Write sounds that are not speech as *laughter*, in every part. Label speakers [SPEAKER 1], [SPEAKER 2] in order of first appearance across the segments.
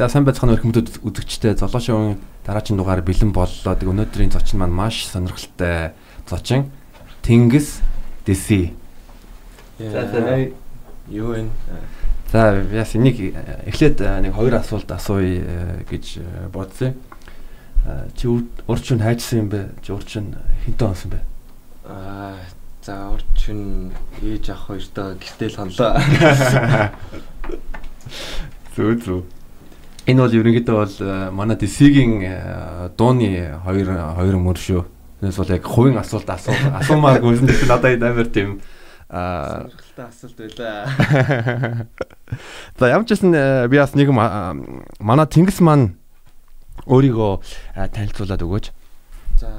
[SPEAKER 1] За сайн байцгаана уу хүмүүд үзэгчтэй золошоо дараагийн дугаар бэлэн боллоо. Тэг өнөөдрийн зочин маань маш сонирхолтой зочин Тэнгис Дэси.
[SPEAKER 2] За за юу вэ?
[SPEAKER 1] За яс энийг эхлээд нэг хоёр асуулт асууя гэж бодсон. Чи урчин хайжсан юм бэ? Чи урчин хинтээ онсон бэ?
[SPEAKER 2] Аа за урчин ээж ах хоёртой гэртэл хонлоо. *laughs*
[SPEAKER 1] Зүг зүг. Энэ бол ерөнхийдөө бол манай Дэсигийн дууны хоёр хоёр мөр шүү. Тэрнээс бол яг хувийн асуулт асуу *laughs* асуумааргүй гэсэн чинь надад амар тийм
[SPEAKER 2] аа асуулт байлаа.
[SPEAKER 1] За ямар ч гэсэн би бас нэг манай Тэнгис маань өөрийгөө танилцуулаад өгөөч.
[SPEAKER 2] За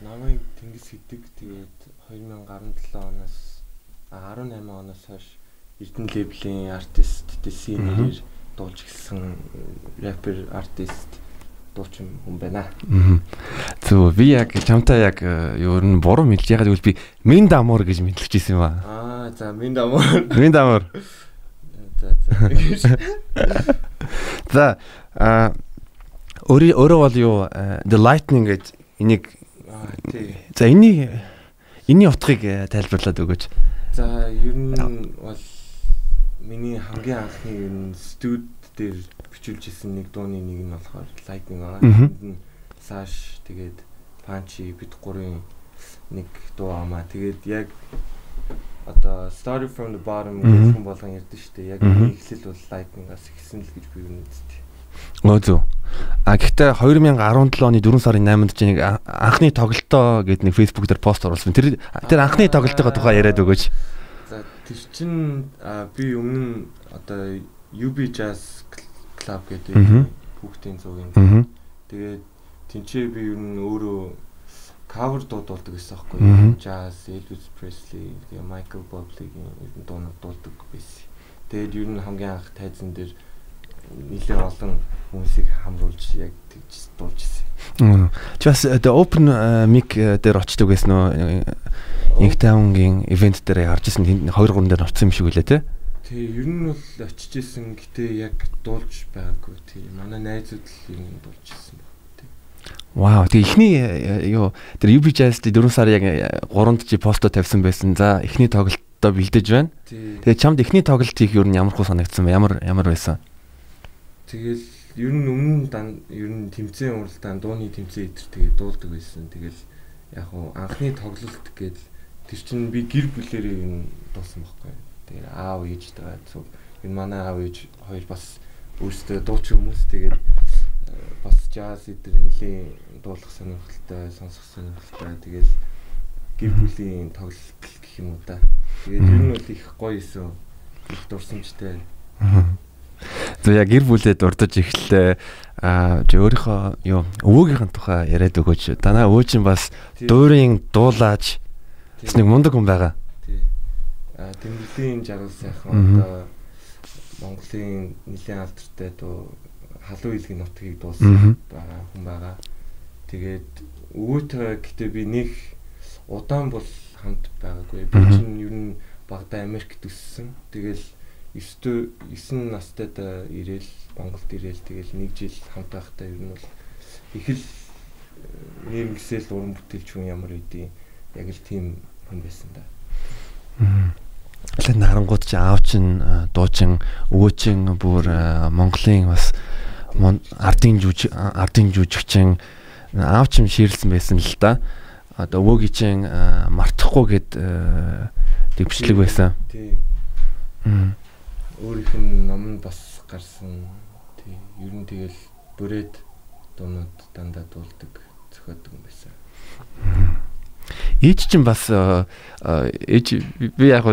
[SPEAKER 2] намайг Тэнгис гэдэг тэгээд 2017 оноос 18 оноос хойш Эрдэнэ лейблийн артист Дэси нэрээр дуулж эхэлсэн рэпер артист дуучин хүн байна.
[SPEAKER 1] Зөв би яг чамтай яг юу н буруу мэдж ягаад гэвэл би Мин дамуур гэж мэдлэж ирсэн юм аа.
[SPEAKER 2] Аа за Мин дамуур.
[SPEAKER 1] Мин дамуур. *laughs*
[SPEAKER 2] За за. *laughs*
[SPEAKER 1] За а өөрөө өөрөө бол юу The Lightning гэж энийг За энэний энэний утгыг тайлбарлаад өгөөч.
[SPEAKER 2] За ер нь бол миний хамгийн анхны ер нь студ дээр бичүүлж исэн нэг дууны нэг нь болохоор Lightning аа. Sash тэгээд Punchy бид гурийн нэг дуу амаа. Тэгээд яг одоо Started from the bottom гэх хүн болгон ярьдэн шүү дээ. Яг эхлэл бол Lightning-аас эхэлсэн л гэж би нэгтэй.
[SPEAKER 1] Өө зөв. А гэхдээ 2017 оны 4 сарын 8-нд чи нэг анхны тоглолтоо гэдэг нэг Facebook дээр пост оруулсан. Тэр тэр анхны тоглолтын тухай яриад өгөөч.
[SPEAKER 2] Тэр чин би өмнө одоо UB Jazz Club гэдэг хүүхдийн зуугийн. Тэгээд тэнцээ би ер нь өөрөө кавер дуудуулдаг гэсэн аахгүй. Jazz, Elvis Presley, Michael Bublé-гийн ер нь дуунууд дуулдаг байсан. Тэгээд ер нь хамгийн анх тайзан дээр нэлээд олон хүмүүсийг хамруулж яг тэгж дуулж ирсэн.
[SPEAKER 1] Чи бас the open mic дээр очдог байсан уу? Inktown-гийн ивент дээр харж ирсэн 2 3 дээр орсон юм шиг үлээ те.
[SPEAKER 2] Тий, ер нь бол очиж исэн гэтээ яг дуулж байгаагүй. Тий, манай найзууд л ер нь дуулж исэн баг.
[SPEAKER 1] Вау, тэг ихний юу тэр UB Jazz 4 сар яг 3-нд чи посто тавьсан байсан. За, ихний тоглолтоо бэлдэж байна. Тэгээ чамд ихний тоглолт хийх ер нь ямар хөө санагдсан бэ? Ямар ямар байсан?
[SPEAKER 2] Тэгэл ер нь өмнө дан ер нь тэмцээн уралдаан дууны тэмцээн идэр тэгээ дуулдаг байсан. Тэгэл яг хуу анхны тоглолт гээд Тэр чинь би гэр бүлэрээ юм дуусан байхгүй. Тэгээд аав ээжтэйгээ зөв энэ манай аав ээж хоёр бас өөрсдөө дуучин хүмүүс тэгээд бас jazz эдэр нэлийн дуулах сонирхолтой, сонсох сонирхолтой. Тэгээд гэр бүлийн тоглолт гэх юм уу да. Тэгээд ер нь бол их гоё исэн. Их дурсамжтай.
[SPEAKER 1] За яг гэр бүлээ дурдж эхэллээ. Аа чи өөрийнхөө юу өвөөгийнхэн тухай яриад өгөөч. Танаа өвөө чинь бас дуурийн дуулаач Тэс нэг мундаг хүн байгаа.
[SPEAKER 2] Тий. А тэмдэглэлийн жаргал сайхан одоо Монголын нэлийн алдартай дуу халуун илгийн нутгийг дуусан байгаа хүн байгаа. Тэгээд өвөөтэй гэтээ би нэг удаан бол хамт байгаагүй. Би чинь ер нь багада Америкт өссөн. Тэгэл 9 9 настайдаа ирээл Монголд ирээл тэгэл нэг жил хамт байхдаа ер нь бол их л нэрнгэсэл уран бүтээлч хүн ямар үдий яг л тийм хүн байсан да.
[SPEAKER 1] Тэгэл нарангууд чи аав чин дуучин өвөөчин бүр Монголын бас ардын жүж ардын жүжигчин аав чин ширлсэн байсан л да. Одоо өвөөгийн чин мартахгүй гэд төвчлэг байсан.
[SPEAKER 2] Тий. Өөрийнх нь ном нь бас гарсан. Тий. Ер нь тэгэл бүрээд дуунууд дандаа дуулдаг зохиодог юм байсан.
[SPEAKER 1] Ээж чинь бас ээж би яг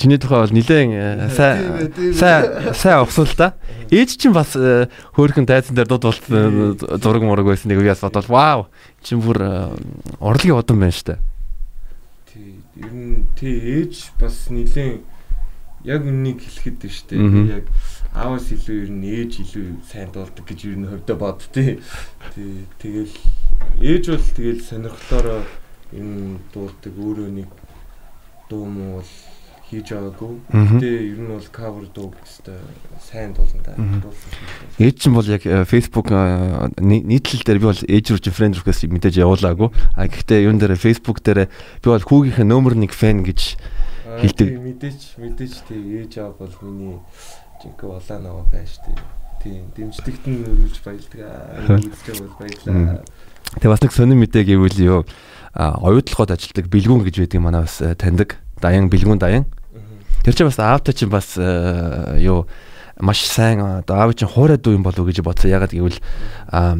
[SPEAKER 1] чиний тухай бол нилээн сайн сайн сайн авсан л да. Ээж чинь бас хөөхөн тайзан дээр дууд болт зураг мураг байсан нэг үеэс бодвол вау чинь бүр орлогийн удам байна штэ.
[SPEAKER 2] Тий, ер нь тий ээж бас нилээн яг үннийг хэлэхэд дээ штэ. Яг аавас илүү ер нь ээж илүү сайн дуулдаг гэж ер нь хөвдө бод. Тий, тэгэл ээж бол тэгэл сонирхлоороо энэ дуулдаг өөрөө нэг дуу муу бол хийж байгаагүй. Гэтэ ер нь бол cover дуу гэстэй сайн дуулна да.
[SPEAKER 1] Ээж чинь бол яг э, Facebook э, нийтлэл дээр би бол ээж рүү friend request мэдээж явуулаагүй. А гэхдээ юун дээр Facebook дээр би бол хүүгийнхээ номер 1 fan гэж
[SPEAKER 2] хэлдэг. Мэдээж мэдээж тий ээж аав бол миний жинхэнэ улаан байна шүү дээ. Тийм дэмждэгт нь өргөж баялдаг. Үзэж бол баялаа.
[SPEAKER 1] Тэгээ бас нэг сонир мэдээ гэвэл юу оюутлахад ажилдаг бэлгүүн гэж байдаг манай бас э, таньдаг. Даян бэлгүүн даян. Тэр чинь бас аавтай чинь бас э, юу маш сайн одоо аав чинь хуурай дүү юм болов гэж бодсон. Ягаад гэвэл аа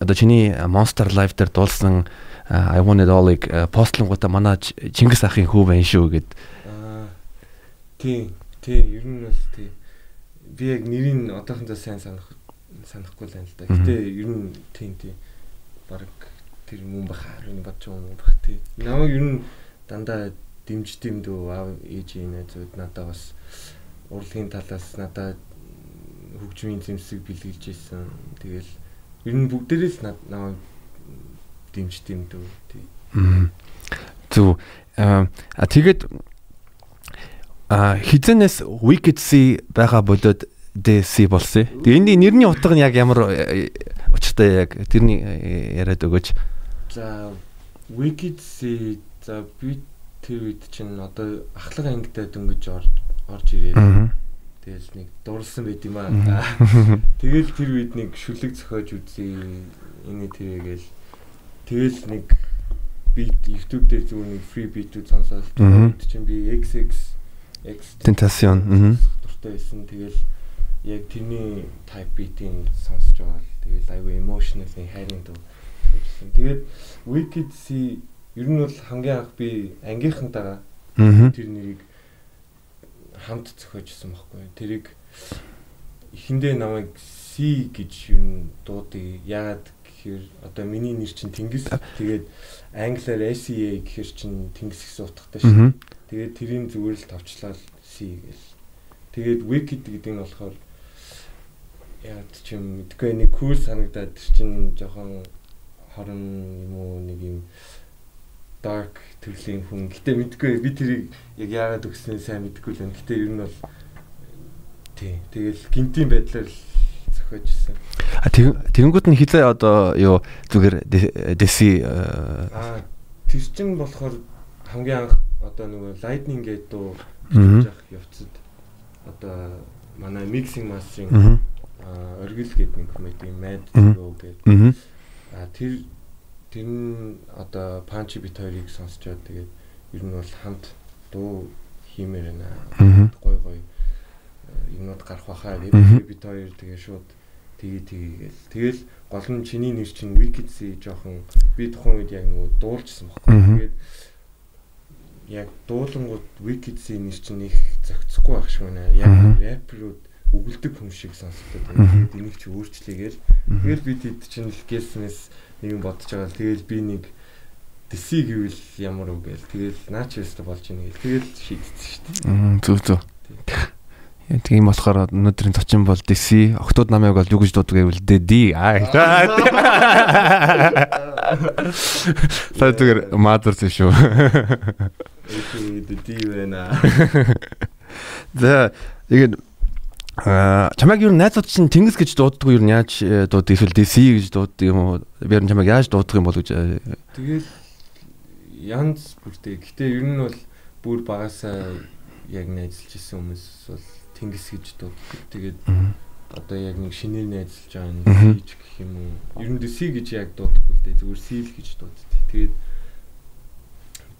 [SPEAKER 1] одоо чиний Monster Live дээр дуулсан I want it all-ыг э, постлонгуудаа манай Чингис ахын хүү байна шүү гэд. Аа
[SPEAKER 2] тий, тий, ер нь бас тий. Би яг нэрийг одоохондоо сайн санах санахгүй л байна л да. Гэтэ ер нь тий, тий. Бараг тэр мөн бах харин бодож байгаа юм бах тий. Намайг ер нь дандаа дэмж дэмдүү аав ээжийн найзууд надад бас урлагийн талаас надад хөгжмийн зэмсэг бэлгэлж ийсэн. Тэгэл ер нь бүгдээрээс намайг дэмж дэмдүү тий.
[SPEAKER 1] Зү а тэгээд а хизэнээс Wicked Sea байгаа бодоод DC болсон. Тэгээ энэ нэрний утга нь яг ямар э, учиртай яг тэрний э, яриад өгөөч.
[SPEAKER 2] За Wicked Sea за би тэр үед чинь одоо ахлах ангидаа дөнгөж орж орж ирээд тэгээс нэг дурлсан байт юм аа. Тэгэл тэр үед нэг шүлэг зохиож үзье. Энэ тэргээл тэгэл нэг бит YouTube дээр зүгээр нэг free beat-үүд сонсоод тэр чинь би XX
[SPEAKER 1] X Tentation
[SPEAKER 2] дуртай байсан. Тэгэл яг тэрний type beat-ийн сонсож байгаа. Тэгэл аюу emotional-ийн хайрын дуу. Тэгээд Wicked See Ер нь бол хамгийн анх би ангийнхантайгаа тэр нэрийг хамт зохиожсэн байхгүй. Тэрийг эхэндээ намайг C гэж юу дуудыг яагаад гэхээр одоо миний нэр чинь Тэнгис тэгээд англиар SEA гэхээр чинь Тэнгис гэсэн утгатай шүү. Тэгээд тэрийн зүгээр л товчлаад C гэл. Тэгээд Wicked гэдэг нь болохоор яад ч юм мэдгүй нэг cool санагдаад тэр чинь жоохон хорон юм уу нэг юм dark төрлийн хүн. Гэтэ мэдгүй би тэрийг яг яагаад өгснээ сайн мэдгүй л байна. Гэтэ ер нь бол тий. Тэгэл гинтийн байдлаар зохиожсэн.
[SPEAKER 1] А тэгэнгүүт нь хизээ одоо юу зүгээр дэси
[SPEAKER 2] аа тэр чин болохоор хамгийн анх одоо нөгөө lightning gate дуу хийж явцад одоо манай mixing mastering аа оргил гэдэг юм mad go гэдэг. А тэр тэр нь одоо панчи бит хоёрыг сонсчоод тэгээд ер нь бол хамт дуу хиймээр байна. Гой гой э, юмнууд гарах бахаа гэдэг бит хоёр тэгээ шууд тэгээ тэгээл тэгэл гол нь чиний нэр чинь Wikids жоохон би тухайн үед яг нөгөө дуулжсан баггүй. Тэгээд яг дуулангууд Wikids-ийн нэр чинь их зохицохгүй байх шиг байна. Яг рэперүүд өгөлдөг хүн шиг байна. Тэгээд энийг чи өөрчлөгээл. Тэгэл би тэд чинь л гэлснээс нэг юм бодож байгаа. Тэгэл би нэг DC гэвэл ямар үг гээл. Тэгэл наач өстө болж ийн гээл. Тэгэл шийдсэн шүү дээ.
[SPEAKER 1] Аа зүг зүг. Тийм болохоор өнөөдрийн зочин бол DC, октод намайг бол юу гэж дууддаг гэвэл D. Сая зүгээр маадэрсэн шүү.
[SPEAKER 2] D байна.
[SPEAKER 1] За, igen Аа чамайг юу найзууд чинь Тэнгис гэж дууддаг юу яаж э, дууддаг эсвэл DC гэж дууддаг юм уу? Би ер нь чамайг яаж дууддаг юм бол гэж. Э,
[SPEAKER 2] тэгэл янз бүртэй. Гэтэ ер нь бол бүр багасаа яг найзалж исэн хүмүүс бол Тэнгис гэж дууддаг. Тэгээд одоо яг нэг шинээр найзалж байгаа хийж гэх юм уу? Ер нь DC гэж яг дуудахгүй л дээ. Зүгээр Сил гэж дууддаг. Тэгээд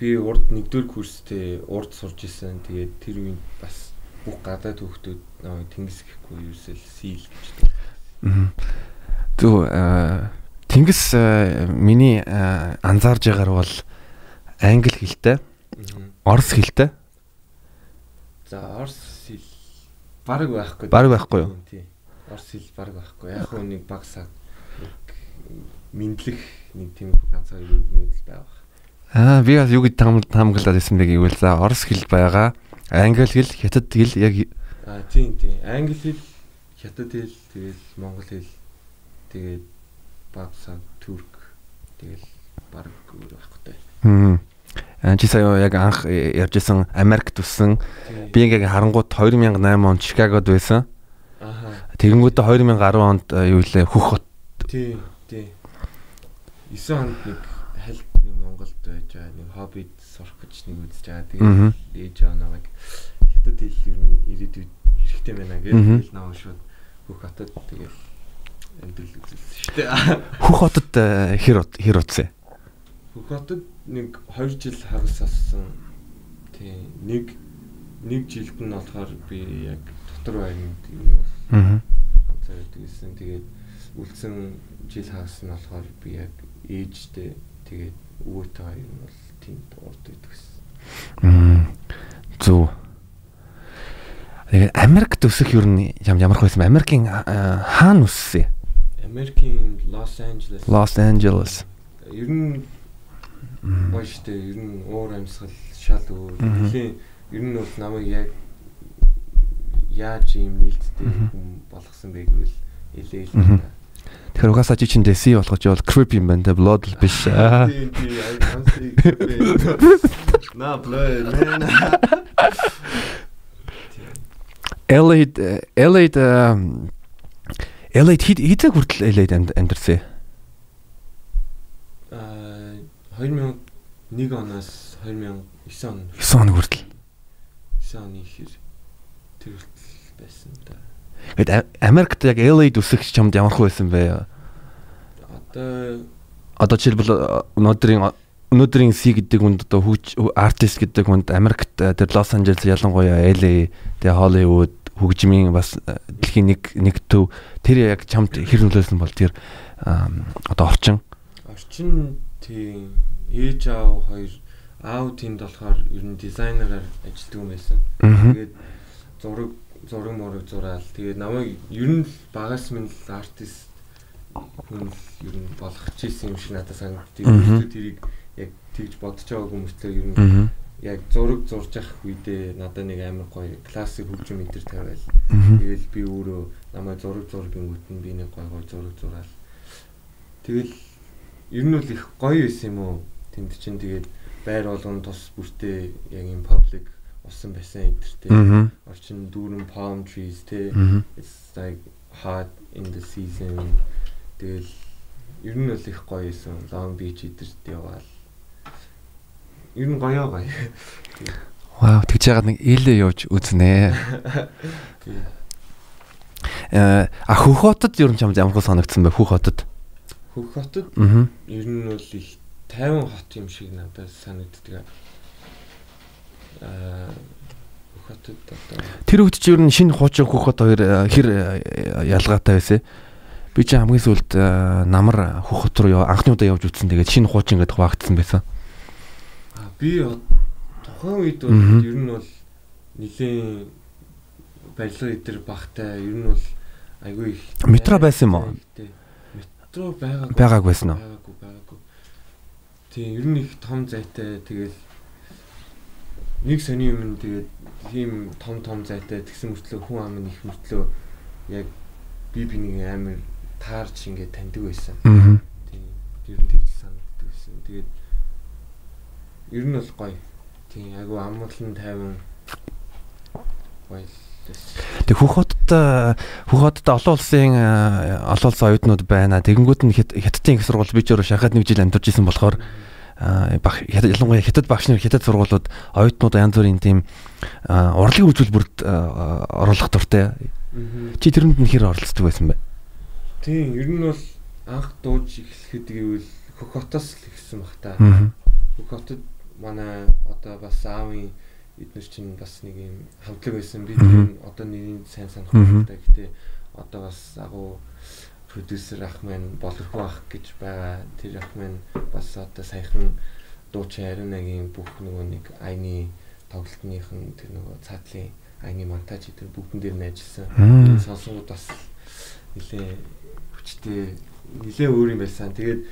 [SPEAKER 2] би урд нэгдүгээр курстэй урд сурж исэн. Тэгээд тэр үед бас бүх гадаад хүүхдүүд тэнгис гэхгүй юусэл сийл гэж
[SPEAKER 1] байна. Зү тэнгис миний анзаарж байгаагаар бол англи хэлтэй, орос хэлтэй.
[SPEAKER 2] За орос баг байхгүй.
[SPEAKER 1] Баг байхгүй юу?
[SPEAKER 2] Тий. Орос хэл баг байхгүй. Яг хөө нэг баг саг мэдлэх нэг тийм ганцаар үг мэдл байгаа.
[SPEAKER 1] Аа би бас юу гэж таамаглаад байсан бэ гэвэл за орос хэл байгаа. Англи хэл, хятад хэл яг
[SPEAKER 2] Аа тийм тийм. Англи хэл, хятад хэл, тэгэл монгол хэл, тэгээд баг сав турк тэгэл баг өөр байхгүй.
[SPEAKER 1] Хм. Чи сая яг анх ярьжсэн Америкт үсэн. Би ингээ харангууд 2008 онд Чикагод байсан. Аха. Тэгэнгүүтээ 2010 онд юу лээ Хөх хот.
[SPEAKER 2] Тий, тий. 9 онд нэг хальт нэг Монголд байж байгаа нэг хоббид сурах гэж нэг үзэж байгаа. Тэгээд ээж аа намайг хятад хэл ер нь ирээдүйд хэрэгтэй байна гэж наваа шууд Хөх хотод тэгээд амьдрал үзүүлсэн шүү дээ.
[SPEAKER 1] Хөх хотод хэр хэр утсан?
[SPEAKER 2] Хөх хотод нэг 2 жил хагас ассан. Тий. Нэг нэг жилд нь болохоор би яг дотор байранд юм бол ганцаар байдаг гэсэн. Тэгээд үлдсэн жил хагас нь болохоор би яг ээжтэй тэгээд өвөөтэй юм бол тэнд урд байдаг гэсэн.
[SPEAKER 1] Зүг. Тэгээд Америкт өсөх юу ямар байсан Америкийн хаана өссөн?
[SPEAKER 2] Америкийн Лос Анжелес.
[SPEAKER 1] Лос Анжелес.
[SPEAKER 2] Ер нь гоё штэ. Ер нь уур амьсгал шал өөр. Нэлийн ер нь бол намайг яг яаж юм нээлттэй хүн болгосон бэ гэвэл элээ л та.
[SPEAKER 1] Тэгэхээр угаасаа чи чинь DC болгож бол creepy юм байна те blood л биш.
[SPEAKER 2] На blood man.
[SPEAKER 1] LA LA LA хэд хэдэг хүртэл LA-д амьдэрсэн.
[SPEAKER 2] 2001 оноос 2009 он
[SPEAKER 1] 9 он хүртэл.
[SPEAKER 2] 9 оны ихэр тэр хүртэл байсан да.
[SPEAKER 1] Гэт Америкт яг LA-д өсөх чамд ямар хөө байсан бэ?
[SPEAKER 2] Одоо
[SPEAKER 1] одоо жишээлбэл өнөөдрийн өнөөдрийн C гэдэг хүнд одоо хүүч артист гэдэг хүнд Америкт тэр Лос Анжелес ялангуяа LA тэгээ Холливуд хөгжмийн бас дэлхийн нэг нэг төв. Тэр яг чамд хэр нөлөөлсөн бол тэр одоо орчин.
[SPEAKER 2] Орчин тийм ээж аав хоёр аав тэнд болохоор ер нь дизайнераар ажилладаг юм байсан. Тэгээд зураг зураг мураг зураал. Тэгээд намайг ер нь багаас минь л артист хүн ер нь болгох чийсэн юм шиг надад санагддаг. Тэрийг яг тэгж бодож байгаа хүмүүстэй ер нь яг зураг зурж явах үедээ надад нэг амар гоё классик хөгжим төр тавиал. Тэгэл би өөрөө намайг зураг зургийн үтэн би нэг гоё гоё зураг зураал. Тэгэл ер нь бол их гоё байсан юм уу? Тэнд чинь тэгээд байр болгон тус бүртээ яг юм паблик усан байсан энтертэй. Орчин дүүрэн palm trees те. It's like hot in the season. Тэгэл ер нь бол их гоё байсан. Long Beach эдэрт яваал. Ер нь гоё гоё.
[SPEAKER 1] Вау, тэгж яагаад нэг ээлээ явж үзнэ. Э а хөх хотод ер нь чамд ямар хөө санагдсан бэ хөх хотод?
[SPEAKER 2] Хөх хотод ер нь бол их 50 хот юм шиг надад санагддаг. Аа хотод одоо
[SPEAKER 1] Тэр үед чи ер нь шинэ хуучин хөхөт хоёр хэр ялгаатай байсан. Би чи хамгийн сүүлд намар хөхөт руу анхны удаа явж үтсэн. Тэгээд шинэ хуучин гэдэг хуваагдсан байсан.
[SPEAKER 2] Аа би тухайн үед бол ер нь бол нэлийн барилга эдэр багтай ер нь бол айгүй их
[SPEAKER 1] метро байсан юм уу?
[SPEAKER 2] Метро байгааг
[SPEAKER 1] байгааг байсан уу?
[SPEAKER 2] Байгаагүй байгаагүй. Тийм ер нь их том зайтай тэгэл нэг сони юм тэгээд тийм том том зайтай тэгсэн мөртлөө хүн ам их мөртлөө яг би бинийг амар таарч ингээд таньдаг байсан.
[SPEAKER 1] Аа.
[SPEAKER 2] Тийм ер нь тэгж санагддаг байсан. Тэгээд ер нь бол гоё. Тийм айгу амгалан тайван гоё
[SPEAKER 1] Тэг хөх хотод хөх хотод олон улсын олон улсын оюутнууд байна. Тэгэнгүүт нь хятадын их сургууль би ч өөрөө шахаад нэг жил амьдарч исэн болохоор баг ялангуяа хятад багш нар хятад сургуулиуд оюутнууд янз бүрийн тийм урлагийн үзүүлбэрт оруулах дуртай. Чи тэрэнд нь хэр оролцдог байсан бэ?
[SPEAKER 2] Тийм, ер нь бол анх дууж эхлэхэд гэвэл хөх хотоос л ихсэн баг та. Хөх хотод манай одоо бас аавын эднэр чинь бас нэг юм хамтлаг байсан. Би тэр одоо нэрийг сайн санах хэрэгтэй. Гэтэ одоо бас агуу продюсер ах маань болорхоо ах гэж байгаа. Тэр ах маань бас одоо саяхан дуучин Ариунагийн бүх нөгөө нэг айны тоглолтныхын тэр нөгөө цаатлын айны монтаж тэр бүгдэн дээр нь ажилласан. Сонсонгууд бас нилээ хүчтэй нилээ өөр юм байсан. Тэгээд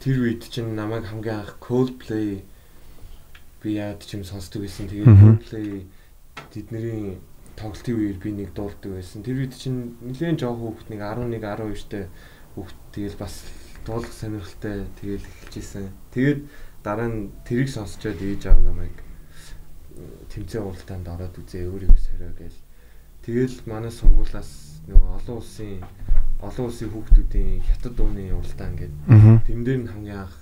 [SPEAKER 2] тэр үед чинь намайг хамгийн анх Coldplay би яад ч юм сонсдог байсан. Тэгээд play тэдний тоглолтын үеэр би нэг дуулдаг байсан. Тэр үед чинь нэлээд жоох хүүхэд нэг 11 12 тэй хүүхэд тэгэл бас дуулах сонирхолтой тэгэл эхэлж исэн. Тэгээд дараа нь тэрийг сонсчоод ээж аав намайг тэмцээн уралдаанд ороод үзээ өөрийгөө сорио гээл. Тэгэл манай сургуулаас нөгөө олон улсын олон улсын хүүхдүүдийн хятад дууны уралдаан гэдэг. Тэн дээр нь хамгийн анх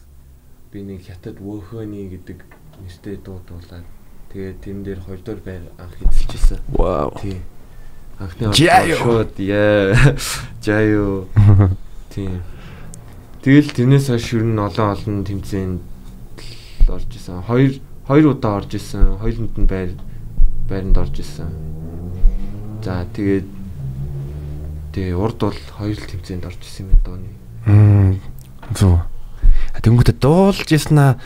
[SPEAKER 2] би нэг хятад вөхөний гэдэг нэртэй дуу дуулаад тэгээд тэн дээр хоёрдугаар байр анх эзэлчихсэн.
[SPEAKER 1] Вау.
[SPEAKER 2] Тий. Анхны шууд яа. *laughs* Жаяо. *laughs* Тий. Тэгэл тэрнээс хойш ер нь олон олон тэмцээнд орж исэн. Хоёр хоёр удаа орж исэн. Хоёуланд нь байр байранд орж исэн. За тэгээд тэгээ урд бол хоёр тэмцээнд орж исэн юм дооны.
[SPEAKER 1] Мм. Зүг. Тэнгүүтээ дуулж яснаа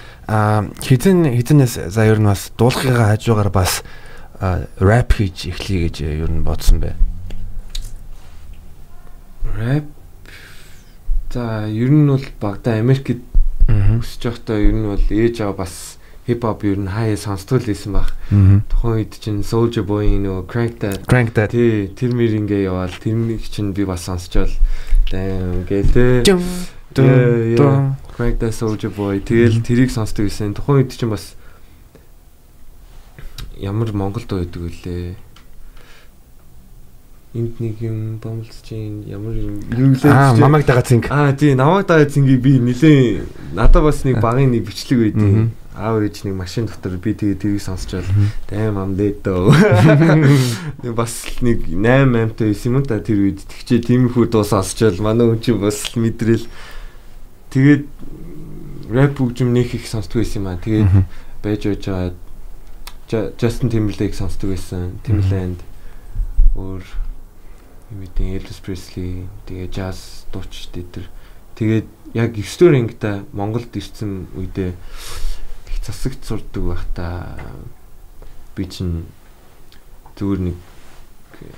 [SPEAKER 1] хизэн хизэнээс за ер нь бас дуулахыгаа хажуугаар бас рэп хийж эхлэе гэж ер нь бодсон бай.
[SPEAKER 2] Рэп за ер нь бол багада Америкт өсөж байхдаа ер нь бол ээж аваа бас хип хоп ер нь хаяа сонсдог л байсан баг. Тухайн үед чинь Soulja Boy нөгөө Crank That
[SPEAKER 1] Crank That
[SPEAKER 2] тий тэр мэр ингээ яваал. Тэрнийг чинь би бас сонсчоол дэм гэлээ. Crank That Soulja Boy тэгэл тэрийг сонсдог байсан. Тухайн үед чинь бас ямар Монголд байдаг вүлээ. Энд нэг юм бомлж чинь ямар юм
[SPEAKER 1] лээ аа намайг дагаа цинг
[SPEAKER 2] аа тий намайг дагаа цингийг би нилээ надад бас нэг багын нэг бичлэг байдیں۔ аав ээж нэг машин дотор би тэгээ тэрийг сонсчоод дайм ам дээдөө. *laughs* Нэг бас нэг 8 8-тай байсан юм да тэр үед тэгчээ тиймэрхүү дуу сонсчоод манай хүн чинь бас мэдрэл тэгээд рэп хөгжим нэг их сонсдог байсан юм аа. Тэгээд байж байж байгаа Justin Timberlake сонсдог байсан. Timberland өөр юм эдийн Elvis Presley тэгээ jazz дууч дээр тэгээд яг 9 дэх ангита Монголд ирсэн үедээ их засагт сурдаг байхдаа би чинь зүгээр нэг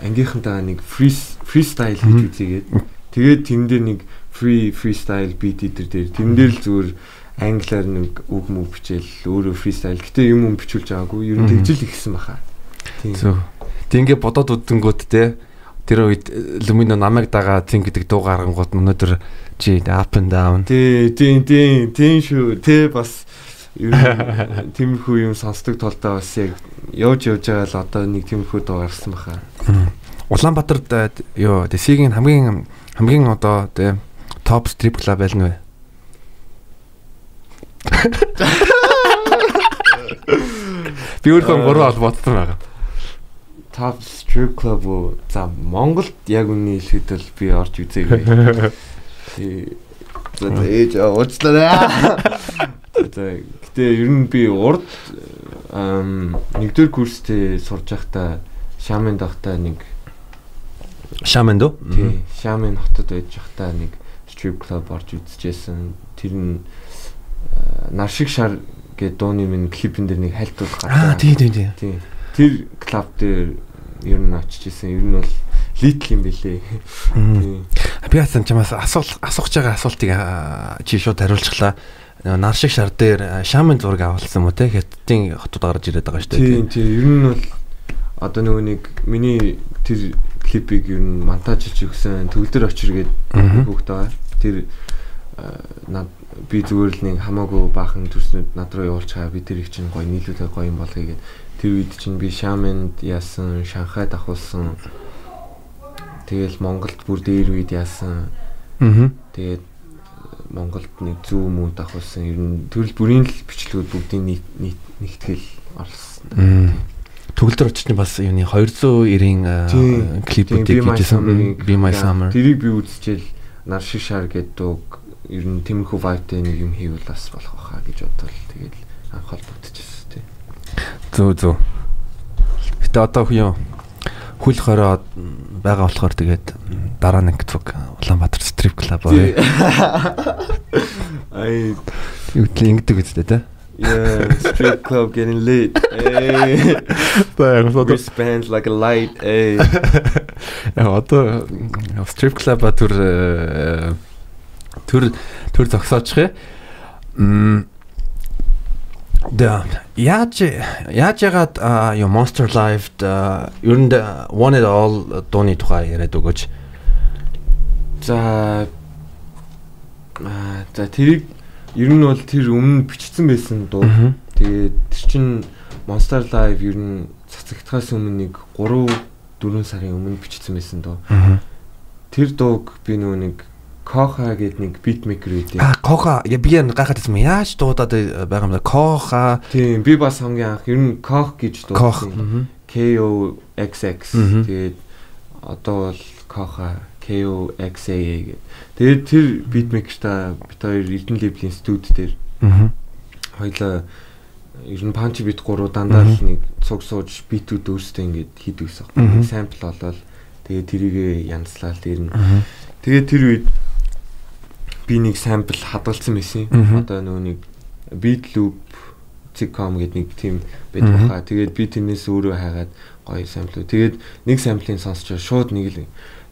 [SPEAKER 2] ангийнхантайгаа нэг фри фристайл хийж үзээгээд тэгээд тэн дээр нэг фри фристайл бит идэр дээр. Тэн дээр л зүгээр англиар нэг үг мөв бичээл өөрөө фристайл гэтээ юм юм бичүүлж байгаагүй. Ер нь тэгжил ихсэн баха.
[SPEAKER 1] Тийм. Тийм ингээ бодоод үдэнгүүт те тэр үед Lumino намайг дагаа тийм гэдэг дуу гаргангууд өнөөдөр чи up and down.
[SPEAKER 2] Тий, тий, тий, тий шүү. Тэ бас *laughs* тиймэрхүү юм сонсдог толдоо бас яг явж явж байгаа л одоо нэг тиймэрхүү дуу гарсан баха.
[SPEAKER 1] Улаанбаатарт ёо дэсигийн хамгийн хамгийн одоо тэ топ стрип клуб байл нэ. Би өөрөө гурван холбоотой байгаа
[SPEAKER 2] top strip club уу за Монголд яг үний хэлэхэд л би орж үзээгүй. *laughs* За ээж уучлаарай. За гэтээ ер нь би урд нэгдүгээр курстэй сурж байхдаа Шамэнд байхдаа нэг
[SPEAKER 1] Шамэнд үү?
[SPEAKER 2] Тий. Шамэн хотод байж байхдаа нэг strip club орж үзчихсэн. Тэр нь нар шиг шар гэдэг дууны минь клипэн дээр нэг хайлтуулах
[SPEAKER 1] гарсан. Аа тий тий тий.
[SPEAKER 2] Тий. Тэр клуб дээр ер нь очиж исэн. Ер нь бол литл юм бэлээ.
[SPEAKER 1] Би хасан чамаас асуулах асууж байгаа асуултыг чи шууд хариулчихлаа. Нар шиг шар дээр шамын зураг авалсан мó те хятадын хотод гарч ирээд байгаа шүү
[SPEAKER 2] дээ. Тийм тийм. Ер нь бол одоо нөгөө нэг миний тэр клипийг ер нь монтажлж өгсөн төгөлдөр очир гэдэг хүүхд байгаа. Тэр над би зүгээр л нэг хамаагүй баахан төрснөд над руу явуулж байгаа. Би тэрийг чинь гоё нийлүүлээ гоё юм болгоё гэдэг Тэр үед чинь би Шамэнд яасан, Шанхайд ахуулсан. Тэгэл Монголд бүр дээр үед яасан. Аа. Тэгээд Монголд нэг зүү мөнд ахуулсан. Ер нь төрөл бүрийн л бичлэгүүд бүгдийн нийт нэгтгэл орлсон.
[SPEAKER 1] Төгөлдөр очиж бас юуны 290-ийн клипүүдийг хийжсэн. Be My Summer.
[SPEAKER 2] Тэрийг би үзчихэл нар шиг шар гэдэг ер нь тэмхүү vibe-тэй нэг юм хийвэл бас болох байхаа гэж бодвол тэгэл анх холбогдчихсэн.
[SPEAKER 1] Зөө зөө. Гэтэ одоо юу хүл хороо байгаа болохоор тэгээд дараа нэг зүг Улаанбаатар стрип клуб аа.
[SPEAKER 2] Ай
[SPEAKER 1] юу ингэдэг үстэй те.
[SPEAKER 2] Yeah, strip club getting lit. Hey. *laughs*
[SPEAKER 1] Баяр одоо
[SPEAKER 2] spans like a light. Hey. *laughs*
[SPEAKER 1] Яг одоо strip club төр төр төр зогсоочих юм. Да. Яаж яаж ягаад юу Monster Live-д ер нь One and All дууны тухай яриад өгөөч.
[SPEAKER 2] За за тэрийг ер нь бол тэр өмнө бичсэн байсан дуу. Тэгээд тэр чин Monster Live ер нь цацагдахаас өмнө нэг 3 4 сарын өмнө бичсэн байсан дуу. Тэр дууг би нөгөө нэг Коха гэдэг нэг битмейкер үүдээ.
[SPEAKER 1] А Коха я би гайхаад байсан яаж дуудаад байгаа юм бэ? Коха.
[SPEAKER 2] Тийм би бас хамгийн анх ер нь Кох гэж дуудсан. K O X X тэгээд одоо бол Коха K O X A гэдэг. Тэгээд тэр битмейкерта бит хоёр Эрдэнэ лейблийн студ дээр. Аа. Хоёлаа ер нь панч бит 3 дандаа л нэг цуг сууж битүүд өөрсдөө ингэж хийдэг гэсэн. Сампл болоод тэгээд тэрийг янзлал дээр нь. Тэгээд тэр үед би нэг сампл хадгалсан байсан. Одоо нөгөө нэг beat loop zcom гэдэг нэг тийм байдаг баха. Тэгээд би тэрнээс өөрөө хайгаад гоё самплуу. Тэгээд нэг самплын сонсчоо шууд нэг л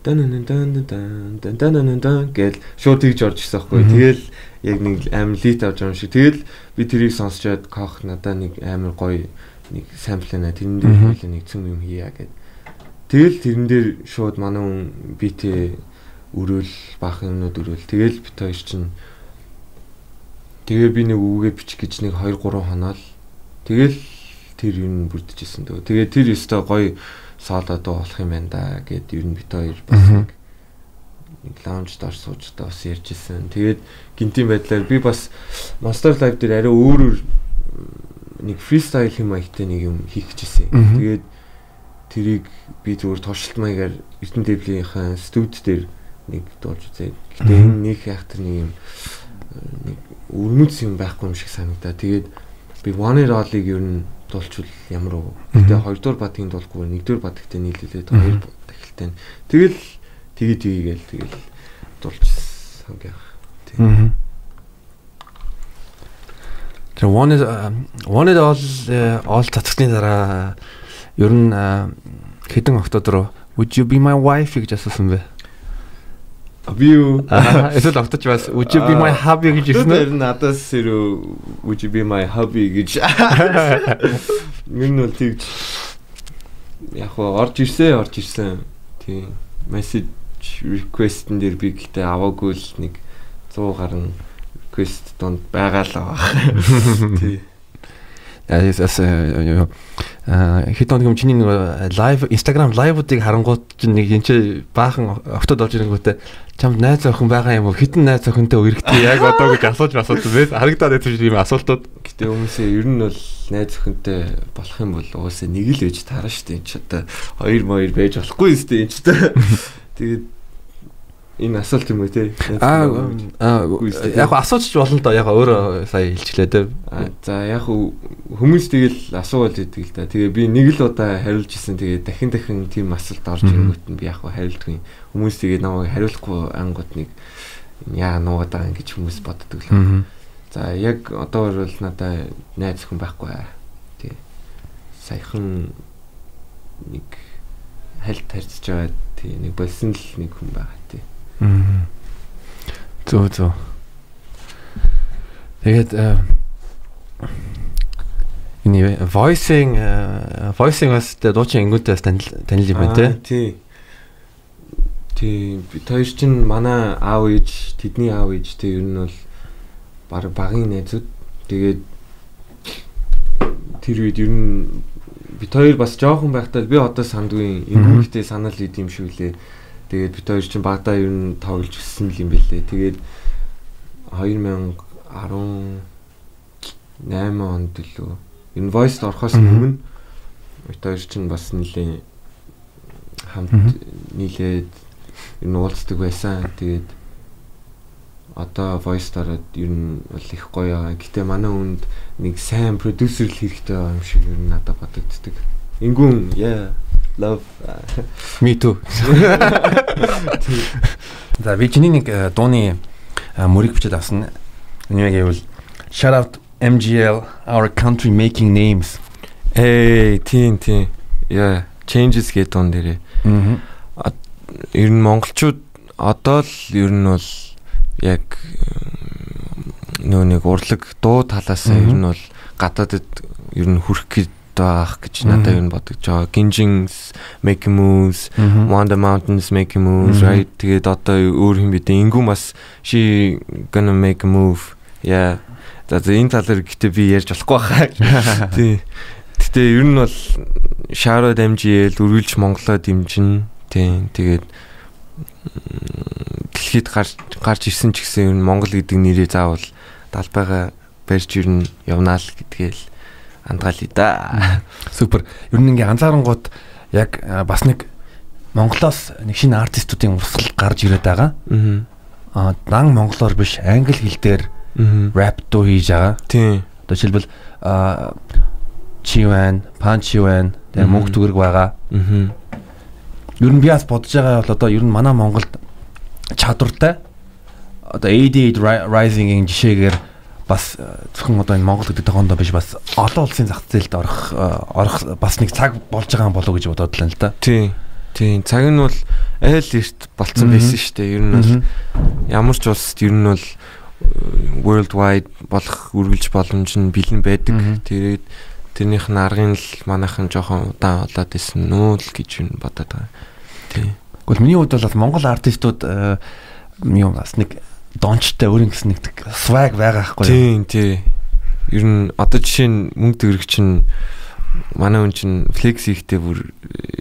[SPEAKER 2] дан дан дан дан дан дан гэл шууд тэгж орж ирсэн байхгүй. Тэгэл яг нэг амар лит авч байгаа юм шиг. Тэгэл би тэрийг сонсч яд кох надаа нэг амар гоё нэг сампл нэ тэрэн дээр хойлоо нэг цөм юм хийя гэд. Тэгэл тэрэн дээр шууд манай хүн битээ өрөөл баах юмнууд өрөөл. Тэгэл бит хоёр чинь Тэгээ би нэг үгээ бичих гэж нэг 2 3 хоноол. Тэгэл тэр юм бүрдэжсэн дөө. Тэгээ тэр өстой гоё соолоо дуу болох юм байна да гэд ер нь бит хоёр бас нэг лаунж дор суучдаа бас ярьжсэн. Тэгээд гинтийн байдлаар би бас Monster Live дээр арай өөрөөр нэг фристайл хэм маягтай нэг юм хийх гэжсэн. Тэгээд тэрийг би зүгээр туршилт маягаар Эрдэнэ дэвлийнхаа студ дээр нэг дуулж үзээ. Гэтэ энэ нэг яхтар нэг юм нэг өрмөц юм байхгүй юм шиг санагдаа. Тэгээд би One It All-ыг ер нь дуулчвал ямар уу. Гэтэ хоёрдугаар бадгийн дуулгүй нэгдүгээр бадагтай нийлүүлээд хоёр дахилтай. Тэгэл тэгээ тгийгээл тэгэл дуулчихсан гэх. Тийм.
[SPEAKER 1] Тэр One It One It All all татгсны дараа ер нь хэдэн октод руу Would you be my wife гэж асуусан бэ?
[SPEAKER 2] Би юу?
[SPEAKER 1] Эсвэл авточ бас would you be my hobby гэж ирсэн
[SPEAKER 2] үү? Тэр надаас хэрэг would you be my hobby гэж. Мэн бол тэгж яг хоо орж ирсэн, орж ирсэн. Тийм. Message request-н дээр би гэхдээ аваагүй л нэг 100 гаруй request донд байгаа л байгаа. Тийм.
[SPEAKER 1] Яас хэд хоног юм чиний нэг лайв Instagram лайвуудыг харангуут чинь нэг энэ баахан октод орж ирэнгүүтээ чамд найз охин байгаа юм уу? Хитэн найз охинтой үргэлтэй яг одоо гэж асууж асуусан байх. Харагдаад байдаг юм асуултууд.
[SPEAKER 2] Гэтэ хүмүүсээ ер нь бол найз охинтой болох юм бол уусаа нэг л байж таарна шүү дээ. Энд ч одоо хоёр моёр байж болохгүй юм шүү дээ. Энд ч *laughs* тэгээд энэ асуулт юм уу те?
[SPEAKER 1] Аа яг асууж болно доо. Яг өөрөө сая хэлчихлээ те.
[SPEAKER 2] За яг хүмүүс тэгэл асуувал идэг л да. Тэгээ би нэг л удаа хариулж исэн тэгээ дахин дахин тийм асуулт орж ирэнгүүт нь би яг хариулдгүй. Хүмүүс тэгээ намайг хариулахгүй ангууд нэг яа нуугаад байгаа гэж хүмүүс боддог л за яг одоо бол надаа найз хүн байхгүй. Тий саяхан нэг хальт харьцаж байгаа. Тий нэг болсон л нэг хүн байгаа тий
[SPEAKER 1] Зөө зөө. Тэгээд энэ voicing voicing бас дуучин ингүүдээс танил юм байна
[SPEAKER 2] тий. Тий. Би хоёр чинь манай аав ээж, тэдний аав ээж тий ер нь бол баг багын найзууд. Тэгээд тэр үед ер нь бид хоёр бас жоохон байхдаа би одоо сандгүй ингүүхтэй санал ид юм шиг лээ Тэгээд бид хоёр чинь багада ер нь тоглож өссөн юм бэлээ. Тэгээд 2018 онд лөө энэ voice орохоос өмнө бид хоёр чинь бас нэлийн хамт нийлээд ер нь уулздаг байсан. Тэгээд одоо voice дараад ер нь бол их гоё байгаа. Гэтэ манай хүнд нэг сайн продюсер л хэрэгтэй юм шиг ер нь надад бодогддаг. Ингүүн яа love
[SPEAKER 1] me too. *laughs* За би чиний нэг э, дууны э, мөрийг бичээд авсан. Энэ яг гэвэл shout out MGL our country making names.
[SPEAKER 2] Эй, тийм тийм. Яа, changes гэдэг дуун дээрээ. Аа. Ер нь монголчууд одоо л ер нь бол яг нөө нэг урлаг дуу талаас нь ер нь бол гадаадд ер нь хүрх гээд байх гэж надад юу бодож байгаа. Ginjins make moves, Wonder Mountains make moves, right? Тэгээд одоо өөр юм бэ? Ингүү бас she gonna make a move Яа. За энэ талаар гэтээ би ярьж болохгүй хаа. *laughs* Тий. Гэтэ ер нь бол шаро дамжиэл үргэлж Монголоо дэмжин. Тий. Тэгээд дэлхийд гарч гарч ирсэн ч гэсэн ер нь Монгол гэдэг нэрээ заавал далбайгаа барьж ер нь явнаа л гэдгээл андгаалъя да. *laughs*
[SPEAKER 1] Супер. Ер нь ингээ анзаарангууд яг бас нэг Монголоос нэг шинэ артистуудын урсгал гарч ирээд байгаа. Аа дан монголоор биш англи хэл дээр рэп дуу хийж байгаа.
[SPEAKER 2] Тийм.
[SPEAKER 1] Одоо жишээлбэл Чивэн, Панчивэн тэгээ мөнгө төгрөг байгаа. Аа. Ер нь би бас бодож байгаа бол одоо ер нь манай Монголд чадвартай одоо 88 Rising-ийн жишээгээр бас зөвхөн одоо энэ Монгол гэдэг тохиолдолд биш бас олон улсын зах зээлд орох орох бас нэг цаг болж байгаа болов уу гэж бодоод байна л да.
[SPEAKER 2] Тийм. Тийм. Цаг нь бол айл эрт болцсон байсан шүү дээ. Ер нь бол ямар ч улсад ер нь бол worldwide болох үргэлж боломж нь бэлэн байдаг. Тэгээд тэрнийх нь аргын л манайхан жоохон удаан болоод исэн нүү л гэж юу бодоод байгаа.
[SPEAKER 1] Тийм. Гэхдээ миний хувьд бол Монгол артистууд юм бас нэг дончтой өөр ингэс нэг swag байгаа байхгүй
[SPEAKER 2] юу? Тийм, тийм. Ер нь одоо жишээ нь мөнгө төгрөг чинь манай хүн чинь флекс хийхдээ бүр